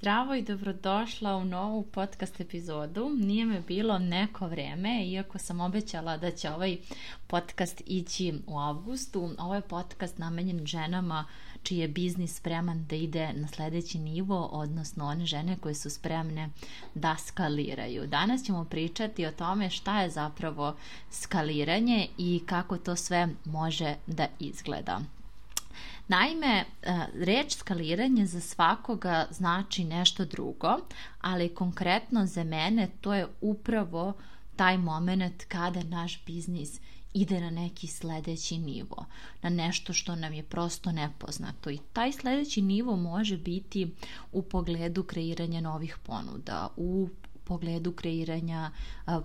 Zdravo i dobrodošla u novu podcast epizodu. Nije me bilo neko vreme, iako sam obećala da će ovaj podcast ići u avgustu. Ovo je podcast namenjen ženama čiji je biznis spreman da ide na sledeći nivo, odnosno one žene koje su spremne da skaliraju. Danas ćemo pričati o tome šta je zapravo skaliranje i kako to sve može da izgleda. Naime, e, reč skaliranje za svakoga znači nešto drugo, ali konkretno za mene to je upravo taj moment kada naš biznis ide na neki sledeći nivo, na nešto što nam je prosto nepoznato. I taj sledeći nivo može biti u pogledu kreiranja novih ponuda, u pogledu kreiranja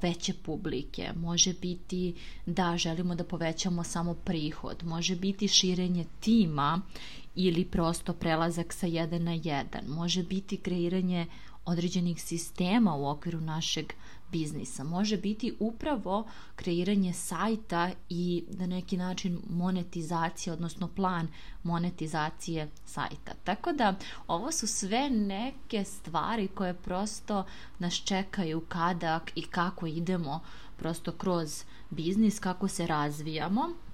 veće publike. Može biti da želimo da povećamo samo prihod, može biti širenje tima ili prosto prelazak sa jedan na jedan, može biti kreiranje određenih sistema u okviru našeg biznisa. Može biti upravo kreiranje sajta i na neki način monetizacija, odnosno plan monetizacije sajta. Tako da ovo su sve neke stvari koje prosto nas čekaju kada i kako idemo prosto kroz biznis, kako se razvijamo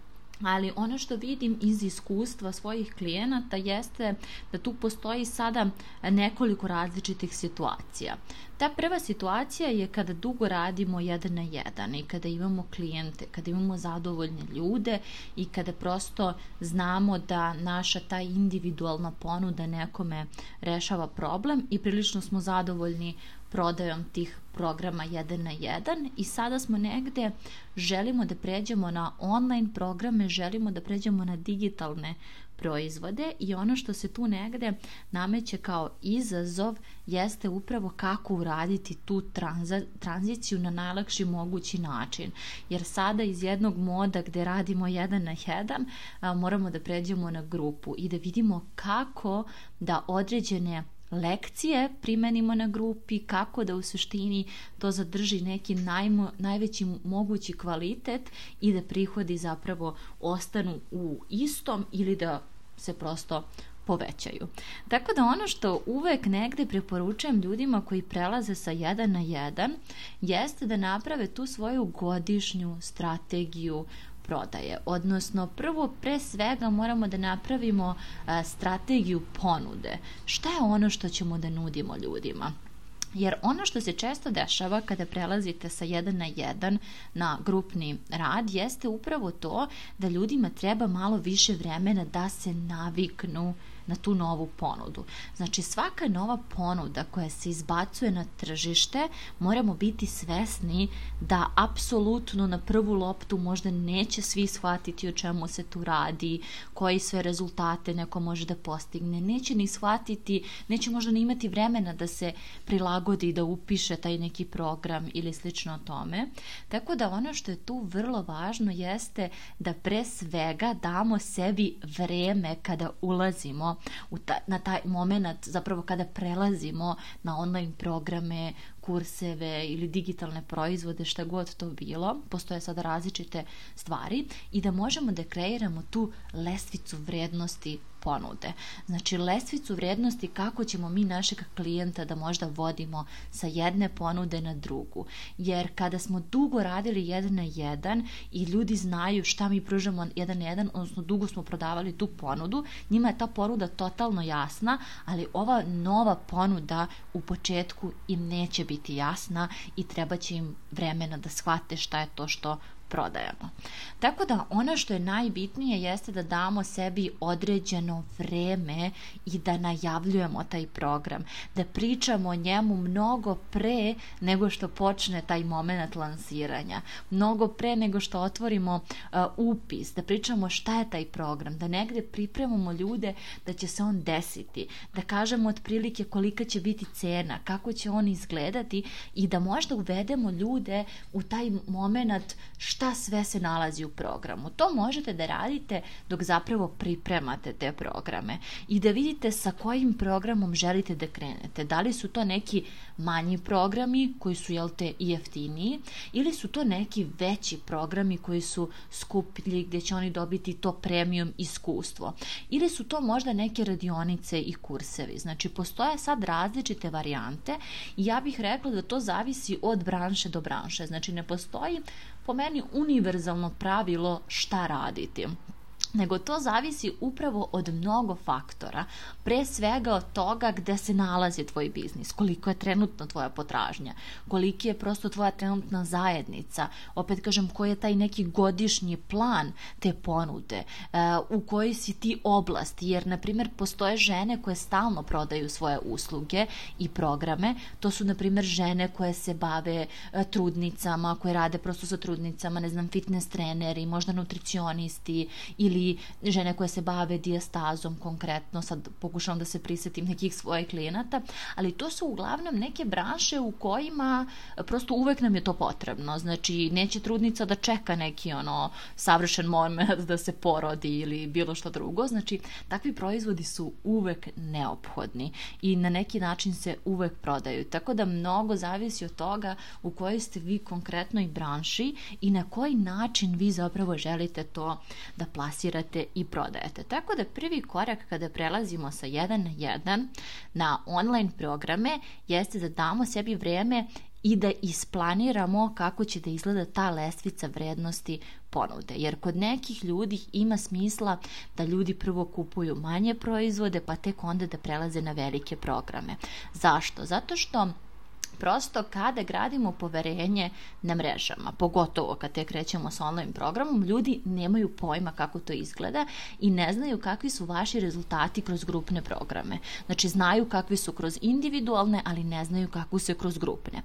ali ono što vidim iz iskustva svojih klijenata jeste da tu postoji sada nekoliko različitih situacija. Ta prva situacija je kada dugo radimo jedan na jedan i kada imamo klijente, kada imamo zadovoljne ljude i kada prosto znamo da naša ta individualna ponuda nekome rešava problem i prilično smo zadovoljni prodajom tih programa 1 na 1 i sada smo negde, želimo da pređemo na online programe, želimo da pređemo na digitalne proizvode i ono što se tu negde nameće kao izazov jeste upravo kako uraditi tu tranza, tranziciju na najlakši mogući način. Jer sada iz jednog moda gde radimo jedan na jedan moramo da pređemo na grupu i da vidimo kako da određene lekcije primenimo na grupi, kako da u suštini to zadrži neki najmo, najveći mogući kvalitet i da prihodi zapravo ostanu u istom ili da se prosto povećaju. Tako da ono što uvek negde preporučujem ljudima koji prelaze sa jedan na jedan jeste da naprave tu svoju godišnju strategiju prodaje. Odnosno, prvo pre svega moramo da napravimo a, strategiju ponude. Šta je ono što ćemo da nudimo ljudima? Jer ono što se često dešava kada prelazite sa jedan na jedan na grupni rad jeste upravo to da ljudima treba malo više vremena da se naviknu na tu novu ponudu. Znači svaka nova ponuda koja se izbacuje na tržište moramo biti svesni da apsolutno na prvu loptu možda neće svi shvatiti o čemu se tu radi, koji sve rezultate neko može da postigne, neće ni shvatiti, neće možda ni imati vremena da se prilagodi, da upiše taj neki program ili slično tome. Tako da ono što je tu vrlo važno jeste da pre svega damo sebi vreme kada ulazimo u ta, na taj moment zapravo kada prelazimo na online programe, kurseve ili digitalne proizvode, šta god to bilo, postoje sada različite stvari i da možemo da kreiramo tu lestvicu vrednosti ponude. Znači, lesvicu vrednosti kako ćemo mi našeg klijenta da možda vodimo sa jedne ponude na drugu. Jer kada smo dugo radili jedan na jedan i ljudi znaju šta mi pružamo jedan na jedan, odnosno dugo smo prodavali tu ponudu, njima je ta ponuda totalno jasna, ali ova nova ponuda u početku im neće biti jasna i treba će im vremena da shvate šta je to što prodajemo. Tako da ono što je najbitnije jeste da damo sebi određeno vreme i da najavljujemo taj program, da pričamo o njemu mnogo pre nego što počne taj moment lansiranja, mnogo pre nego što otvorimo uh, upis, da pričamo šta je taj program, da negde pripremamo ljude da će se on desiti, da kažemo otprilike kolika će biti cena, kako će on izgledati i da možda uvedemo ljude u taj moment šta šta sve se nalazi u programu. To možete da radite dok zapravo pripremate te programe i da vidite sa kojim programom želite da krenete. Da li su to neki manji programi koji su jel te i jeftiniji ili su to neki veći programi koji su skuplji gdje će oni dobiti to premium iskustvo ili su to možda neke radionice i kursevi. Znači postoje sad različite varijante i ja bih rekla da to zavisi od branše do branše. Znači ne postoji po meni univerzalno pravilo šta raditi nego to zavisi upravo od mnogo faktora. Pre svega od toga gde se nalazi tvoj biznis, koliko je trenutno tvoja potražnja, koliki je prosto tvoja trenutna zajednica, opet kažem koji je taj neki godišnji plan te ponude, uh, u kojoj si ti oblasti, jer na primjer postoje žene koje stalno prodaju svoje usluge i programe, to su na primjer žene koje se bave uh, trudnicama, koje rade prosto sa trudnicama, ne znam, fitness treneri, možda nutricionisti ili ili žene koje se bave dijastazom konkretno, sad pokušavam da se prisetim nekih svojih klijenata, ali to su uglavnom neke branše u kojima prosto uvek nam je to potrebno. Znači, neće trudnica da čeka neki ono savršen moment da se porodi ili bilo što drugo. Znači, takvi proizvodi su uvek neophodni i na neki način se uvek prodaju. Tako da mnogo zavisi od toga u kojoj ste vi konkretnoj branši i na koji način vi zapravo želite to da plasirate plasirate i prodajete. Tako da prvi korak kada prelazimo sa 1 na 1 na online programe jeste da damo sebi vreme i da isplaniramo kako će da izgleda ta lestvica vrednosti ponude. Jer kod nekih ljudi ima smisla da ljudi prvo kupuju manje proizvode pa tek onda da prelaze na velike programe. Zašto? Zato što prosto kada gradimo poverenje na mrežama, pogotovo kad te krećemo sa online programom, ljudi nemaju pojma kako to izgleda i ne znaju kakvi su vaši rezultati kroz grupne programe. Znači, znaju kakvi su kroz individualne, ali ne znaju kako se kroz grupne.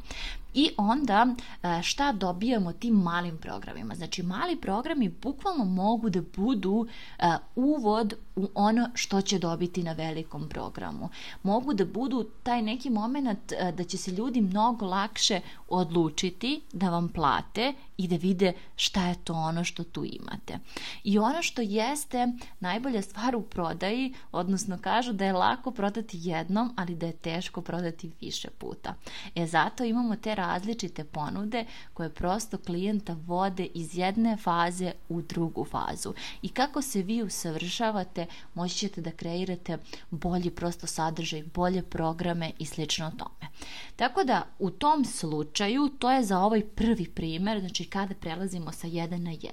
I onda e, šta dobijamo tim malim programima? Znači, mali programi bukvalno mogu da budu e, uvod u ono što će dobiti na velikom programu. Mogu da budu taj neki moment e, da će se ljudi mnogo lakše odlučiti da vam plate i da vide šta je to ono što tu imate. I ono što jeste najbolja stvar u prodaji, odnosno kažu da je lako prodati jednom, ali da je teško prodati više puta. E zato imamo te različite ponude koje prosto klijenta vode iz jedne faze u drugu fazu. I kako se vi usavršavate, moći ćete da kreirate bolji prosto sadržaj, bolje programe i slično tome. Tako da u tom slučaju to je za ovaj prvi primer, znači kada prelazimo sa 1 na 1.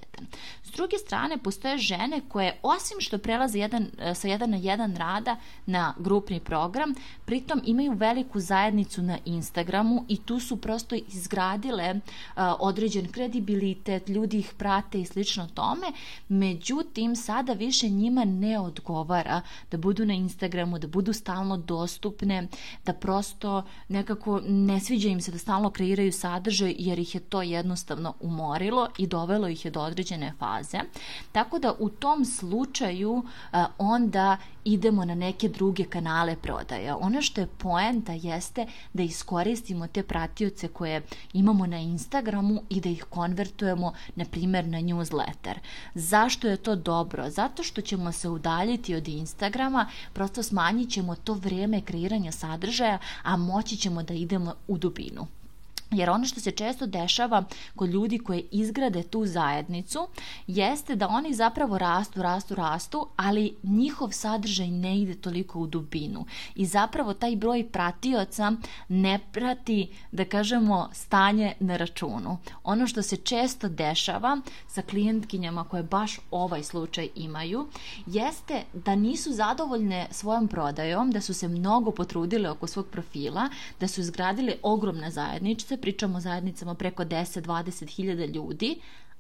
S druge strane, postoje žene koje, osim što prelaze jedan, e, sa 1 na 1 rada na grupni program, pritom imaju veliku zajednicu na Instagramu i tu su prosto izgradile uh, određen kredibilitet, ljudi ih prate i slično tome, međutim, sada više njima ne odgovara da budu na Instagramu, da budu stalno dostupne, da prosto nekako ne sviđa im se da stalno kreiraju sadržaj jer ih je to jednostavno umorilo i dovelo ih je do određene faze. Tako da u tom slučaju a, onda idemo na neke druge kanale prodaja. Ono što je poenta jeste da iskoristimo te pratioce koje imamo na Instagramu i da ih konvertujemo, na primjer, na newsletter. Zašto je to dobro? Zato što ćemo se udaljiti od Instagrama, prosto smanjit ćemo to vreme kreiranja sadržaja, a moći ćemo da idemo u dubinu. Jer ono što se često dešava kod ljudi koji izgrade tu zajednicu jeste da oni zapravo rastu, rastu, rastu, ali njihov sadržaj ne ide toliko u dubinu. I zapravo taj broj pratioca ne prati, da kažemo, stanje na računu. Ono što se često dešava sa klijentkinjama koje baš ovaj slučaj imaju, jeste da nisu zadovoljne svojom prodajom, da su se mnogo potrudile oko svog profila, da su izgradile ogromne zajednice, pričamo o zajednicama preko 10-20 hiljada ljudi,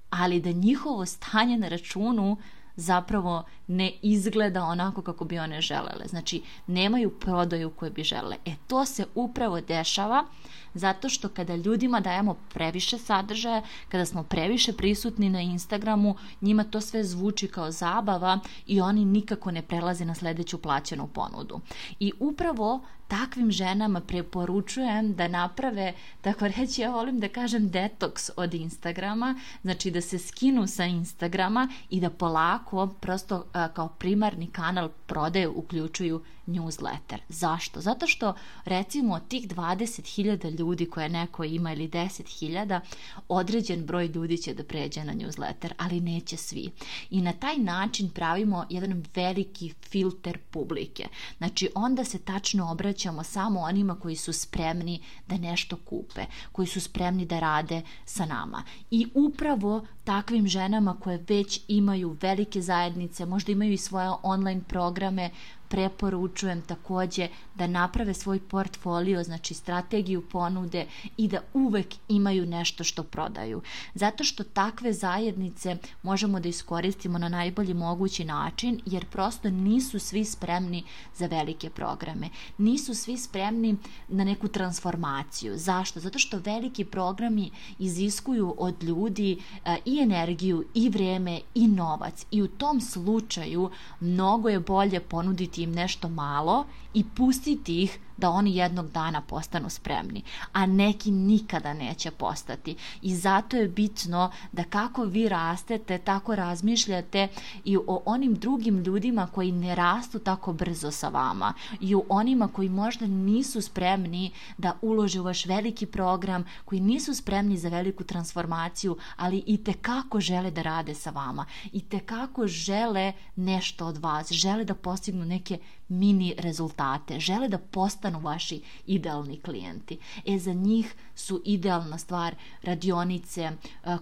ali da njihovo stanje na računu zapravo ne izgleda onako kako bi one želele. Znači, nemaju prodaju koju bi želele. E, to se upravo dešava Zato što kada ljudima dajemo previše sadržaja, kada smo previše prisutni na Instagramu, njima to sve zvuči kao zabava i oni nikako ne prelaze na sledeću plaćenu ponudu. I upravo takvim ženama preporučujem da naprave, tako reći, ja volim da kažem detoks od Instagrama, znači da se skinu sa Instagrama i da polako prosto kao primarni kanal prodaje uključuju newsletter. Zašto? Zato što recimo tih 20.000 ljudi koje neko ima ili 10.000, određen broj ljudi će da pređe na newsletter, ali neće svi. I na taj način pravimo jedan veliki filter publike. Znači onda se tačno obraćamo samo onima koji su spremni da nešto kupe, koji su spremni da rade sa nama. I upravo takvim ženama koje već imaju velike zajednice, možda imaju i svoje online programe, preporučujem takođe da naprave svoj portfolio, znači strategiju ponude i da uvek imaju nešto što prodaju. Zato što takve zajednice možemo da iskoristimo na najbolji mogući način, jer prosto nisu svi spremni za velike programe. Nisu svi spremni na neku transformaciju. Zašto? Zato što veliki programi iziskuju od ljudi a, i energiju, i vreme, i novac. I u tom slučaju mnogo je bolje ponuditi im nešto malo i pustiti ih da oni jednog dana postanu spremni, a neki nikada neće postati. I zato je bitno da kako vi rastete, tako razmišljate i o onim drugim ljudima koji ne rastu tako brzo sa vama i o onima koji možda nisu spremni da ulože u vaš veliki program, koji nisu spremni za veliku transformaciju, ali i te kako žele da rade sa vama i te kako žele nešto od vas, žele da postignu neke mini rezultate, žele da postanu vaši idealni klijenti. E, za njih su idealna stvar radionice,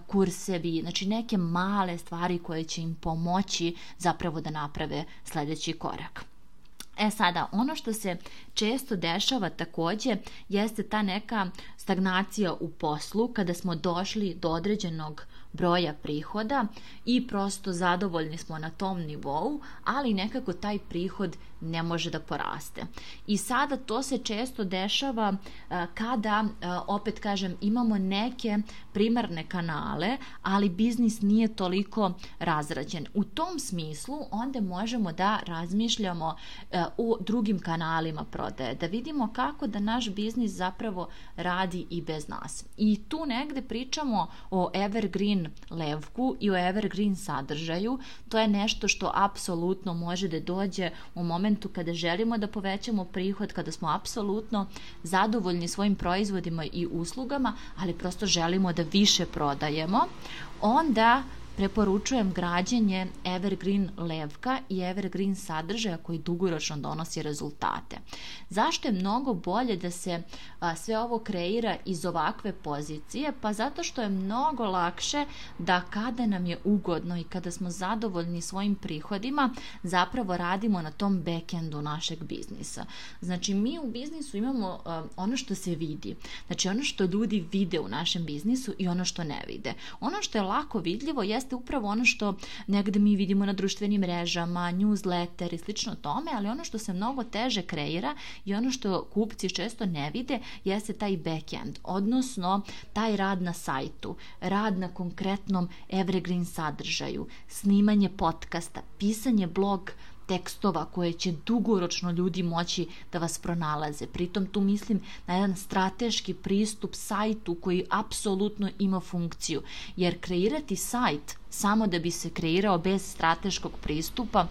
kursevi, znači neke male stvari koje će im pomoći zapravo da naprave sledeći korak. E sada, ono što se često dešava takođe jeste ta neka stagnacija u poslu kada smo došli do određenog broja prihoda i prosto zadovoljni smo na tom nivou, ali nekako taj prihod ne može da poraste. I sada to se često dešava kada, opet kažem, imamo neke primarne kanale, ali biznis nije toliko razrađen. U tom smislu onda možemo da razmišljamo o drugim kanalima prodaje, da vidimo kako da naš biznis zapravo radi i bez nas. I tu negde pričamo o evergreen levku i o evergreen sadržaju. To je nešto što apsolutno može da dođe u momentu momentu kada želimo da povećamo prihod, kada smo apsolutno zadovoljni svojim proizvodima i uslugama, ali prosto želimo da više prodajemo, onda preporučujem građenje evergreen levka i evergreen sadržaja koji dugoročno donosi rezultate. Zašto je mnogo bolje da se a, sve ovo kreira iz ovakve pozicije? Pa zato što je mnogo lakše da kada nam je ugodno i kada smo zadovoljni svojim prihodima, zapravo radimo na tom backendu našeg biznisa. Znači, mi u biznisu imamo a, ono što se vidi. Znači, ono što ljudi vide u našem biznisu i ono što ne vide. Ono što je lako vidljivo je jeste upravo ono što negde mi vidimo na društvenim mrežama, newsletter i slično tome, ali ono što se mnogo teže kreira i ono što kupci često ne vide jeste taj backend, odnosno taj rad na sajtu, rad na konkretnom evergreen sadržaju, snimanje podcasta, pisanje blog tekstova koje će dugoročno ljudi moći da vas pronalaze. Pritom tu mislim na jedan strateški pristup sajtu koji apsolutno ima funkciju. Jer kreirati sajt samo da bi se kreirao bez strateškog pristupa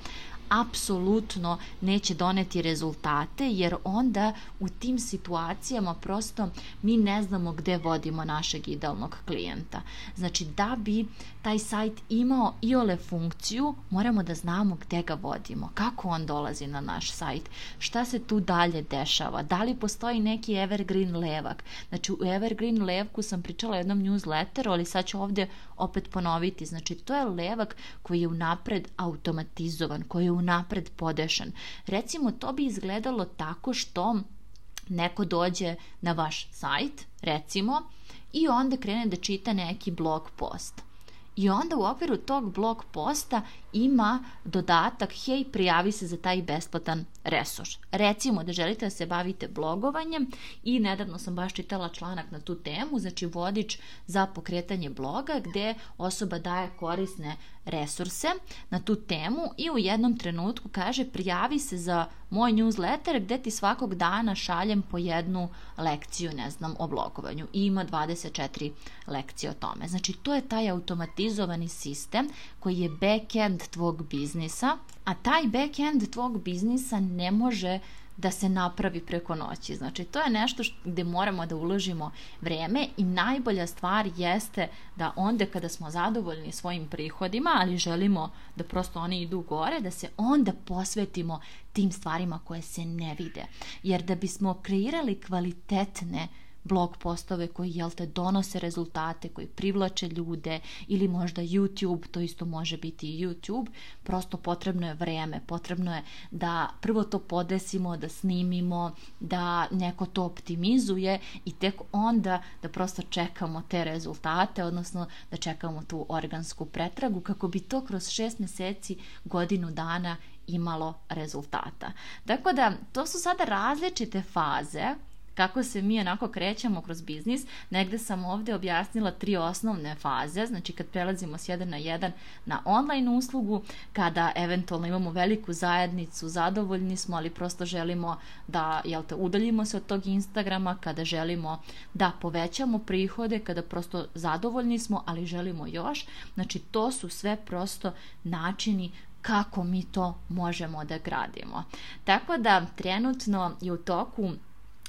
apsolutno neće doneti rezultate jer onda u tim situacijama prosto mi ne znamo gde vodimo našeg idealnog klijenta. Znači da bi taj sajt imao i ole funkciju, moramo da znamo gde ga vodimo, kako on dolazi na naš sajt, šta se tu dalje dešava, da li postoji neki evergreen levak. Znači u evergreen levku sam pričala jednom newsletteru, ali sad ću ovde opet ponoviti. Znači to je levak koji je unapred automatizovan, koji je unapred podešan. Recimo to bi izgledalo tako što neko dođe na vaš sajt, recimo, i onda krene da čita neki blog post i onda u okviru tog blog posta ima dodatak hej prijavi se za taj besplatan resurs. Recimo da želite da se bavite blogovanjem i nedavno sam baš čitala članak na tu temu, znači vodič za pokretanje bloga gde osoba daje korisne resurse na tu temu i u jednom trenutku kaže prijavi se za moj newsletter gde ti svakog dana šaljem po jednu lekciju, ne znam, o blogovanju i ima 24 lekcije o tome. Znači to je taj automatizovani sistem koji je backend tvog biznisa, a taj backend tvog biznisa ne može da se napravi preko noći. Znači, to je nešto što, gde moramo da uložimo vreme i najbolja stvar jeste da onda kada smo zadovoljni svojim prihodima, ali želimo da prosto oni idu gore, da se onda posvetimo tim stvarima koje se ne vide. Jer da bismo kreirali kvalitetne blog postove koji jel te donose rezultate, koji privlače ljude ili možda YouTube, to isto može biti i YouTube, prosto potrebno je vreme, potrebno je da prvo to podesimo, da snimimo, da neko to optimizuje i tek onda da prosto čekamo te rezultate, odnosno da čekamo tu organsku pretragu kako bi to kroz šest meseci, godinu dana imalo rezultata. Tako da to su sada različite faze kako se mi onako krećemo kroz biznis, negde sam ovde objasnila tri osnovne faze, znači kad prelazimo s jedan na jedan na online uslugu, kada eventualno imamo veliku zajednicu, zadovoljni smo, ali prosto želimo da, jel te, udaljimo se od tog Instagrama, kada želimo da povećamo prihode, kada prosto zadovoljni smo, ali želimo još, znači to su sve prosto načini kako mi to možemo da gradimo. Tako da trenutno je u toku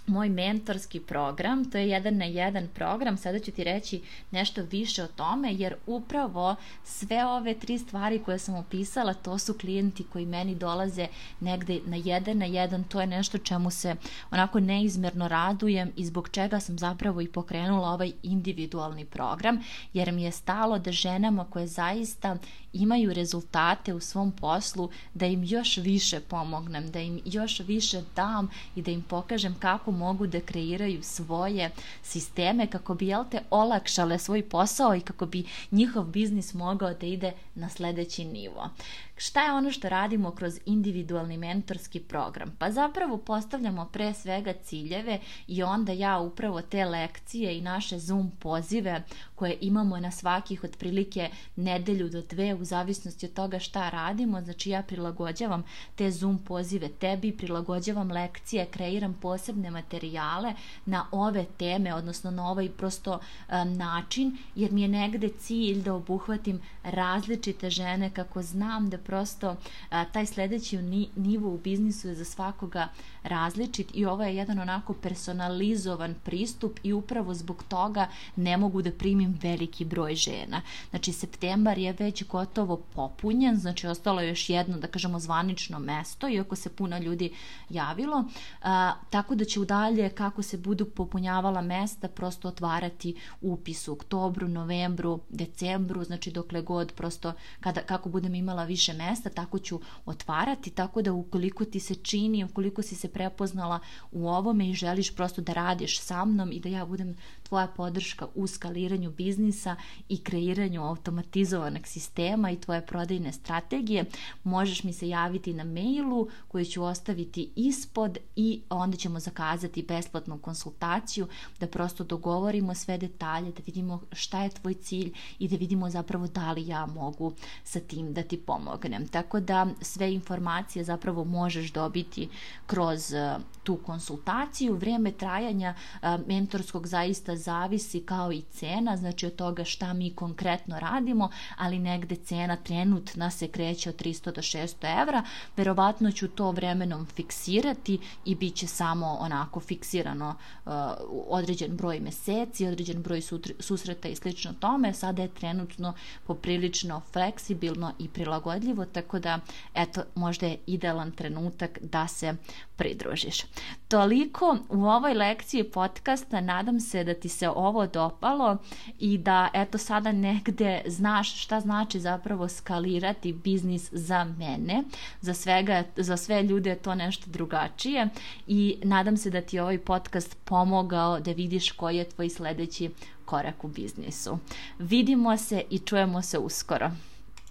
moj mentorski program, to je jedan na jedan program, sada ću ti reći nešto više o tome, jer upravo sve ove tri stvari koje sam opisala, to su klijenti koji meni dolaze negde na jedan na jedan, to je nešto čemu se onako neizmerno radujem i zbog čega sam zapravo i pokrenula ovaj individualni program, jer mi je stalo da ženama koje zaista imaju rezultate u svom poslu, da im još više pomognem, da im još više dam i da im pokažem kako mogu da kreiraju svoje sisteme kako bi jel te olakšale svoj posao i kako bi njihov biznis mogao da ide na sledeći nivo. Šta je ono što radimo kroz individualni mentorski program? Pa zapravo postavljamo pre svega ciljeve i onda ja upravo te lekcije i naše Zoom pozive koje imamo na svakih otprilike nedelju do dve u zavisnosti od toga šta radimo, znači ja prilagođavam te Zoom pozive tebi, prilagođavam lekcije, kreiram posebne materijale na ove teme, odnosno na ovaj prosto um, način, jer mi je negde cilj da obuhvatim različite žene kako znam da prosto a, taj sledeći nivo u biznisu je za svakoga različit i ovo je jedan onako personalizovan pristup i upravo zbog toga ne mogu da primim veliki broj žena. Znači, septembar je već gotovo popunjen, znači ostalo je još jedno, da kažemo, zvanično mesto, iako se puno ljudi javilo, a, tako da će u dalje, kako se budu popunjavala mesta, prosto otvarati upis u oktobru, novembru, decembru, znači dokle god prosto, kada, kako budem imala više mesta, tako ću otvarati, tako da ukoliko ti se čini, ukoliko si se prepoznala u ovome i želiš prosto da radiš sa mnom i da ja budem tvoja podrška u skaliranju biznisa i kreiranju automatizovanog sistema i tvoje prodajne strategije, možeš mi se javiti na mailu koju ću ostaviti ispod i onda ćemo zakazati besplatnu konsultaciju da prosto dogovorimo sve detalje, da vidimo šta je tvoj cilj i da vidimo zapravo da li ja mogu sa tim da ti pomognem. Tako da sve informacije zapravo možeš dobiti kroz tu konsultaciju. Vreme trajanja mentorskog zaista zavisi kao i cena, znači od toga šta mi konkretno radimo, ali negde cena trenutna se kreće od 300 do 600 evra. Verovatno ću to vremenom fiksirati i bit će samo onako fiksirano određen broj meseci, određen broj susreta i slično tome. Sada je trenutno poprilično fleksibilno i prilagodljivo, tako da eto, možda je idealan trenutak da se pridružiš. Toliko u ovoj lekciji podcasta, nadam se da ti se ovo dopalo i da eto sada negde znaš šta znači zapravo skalirati biznis za mene. Za, svega, za sve ljude je to nešto drugačije i nadam se da ti ovaj podcast pomogao da vidiš koji je tvoj sledeći korak u biznisu. Vidimo se i čujemo se uskoro.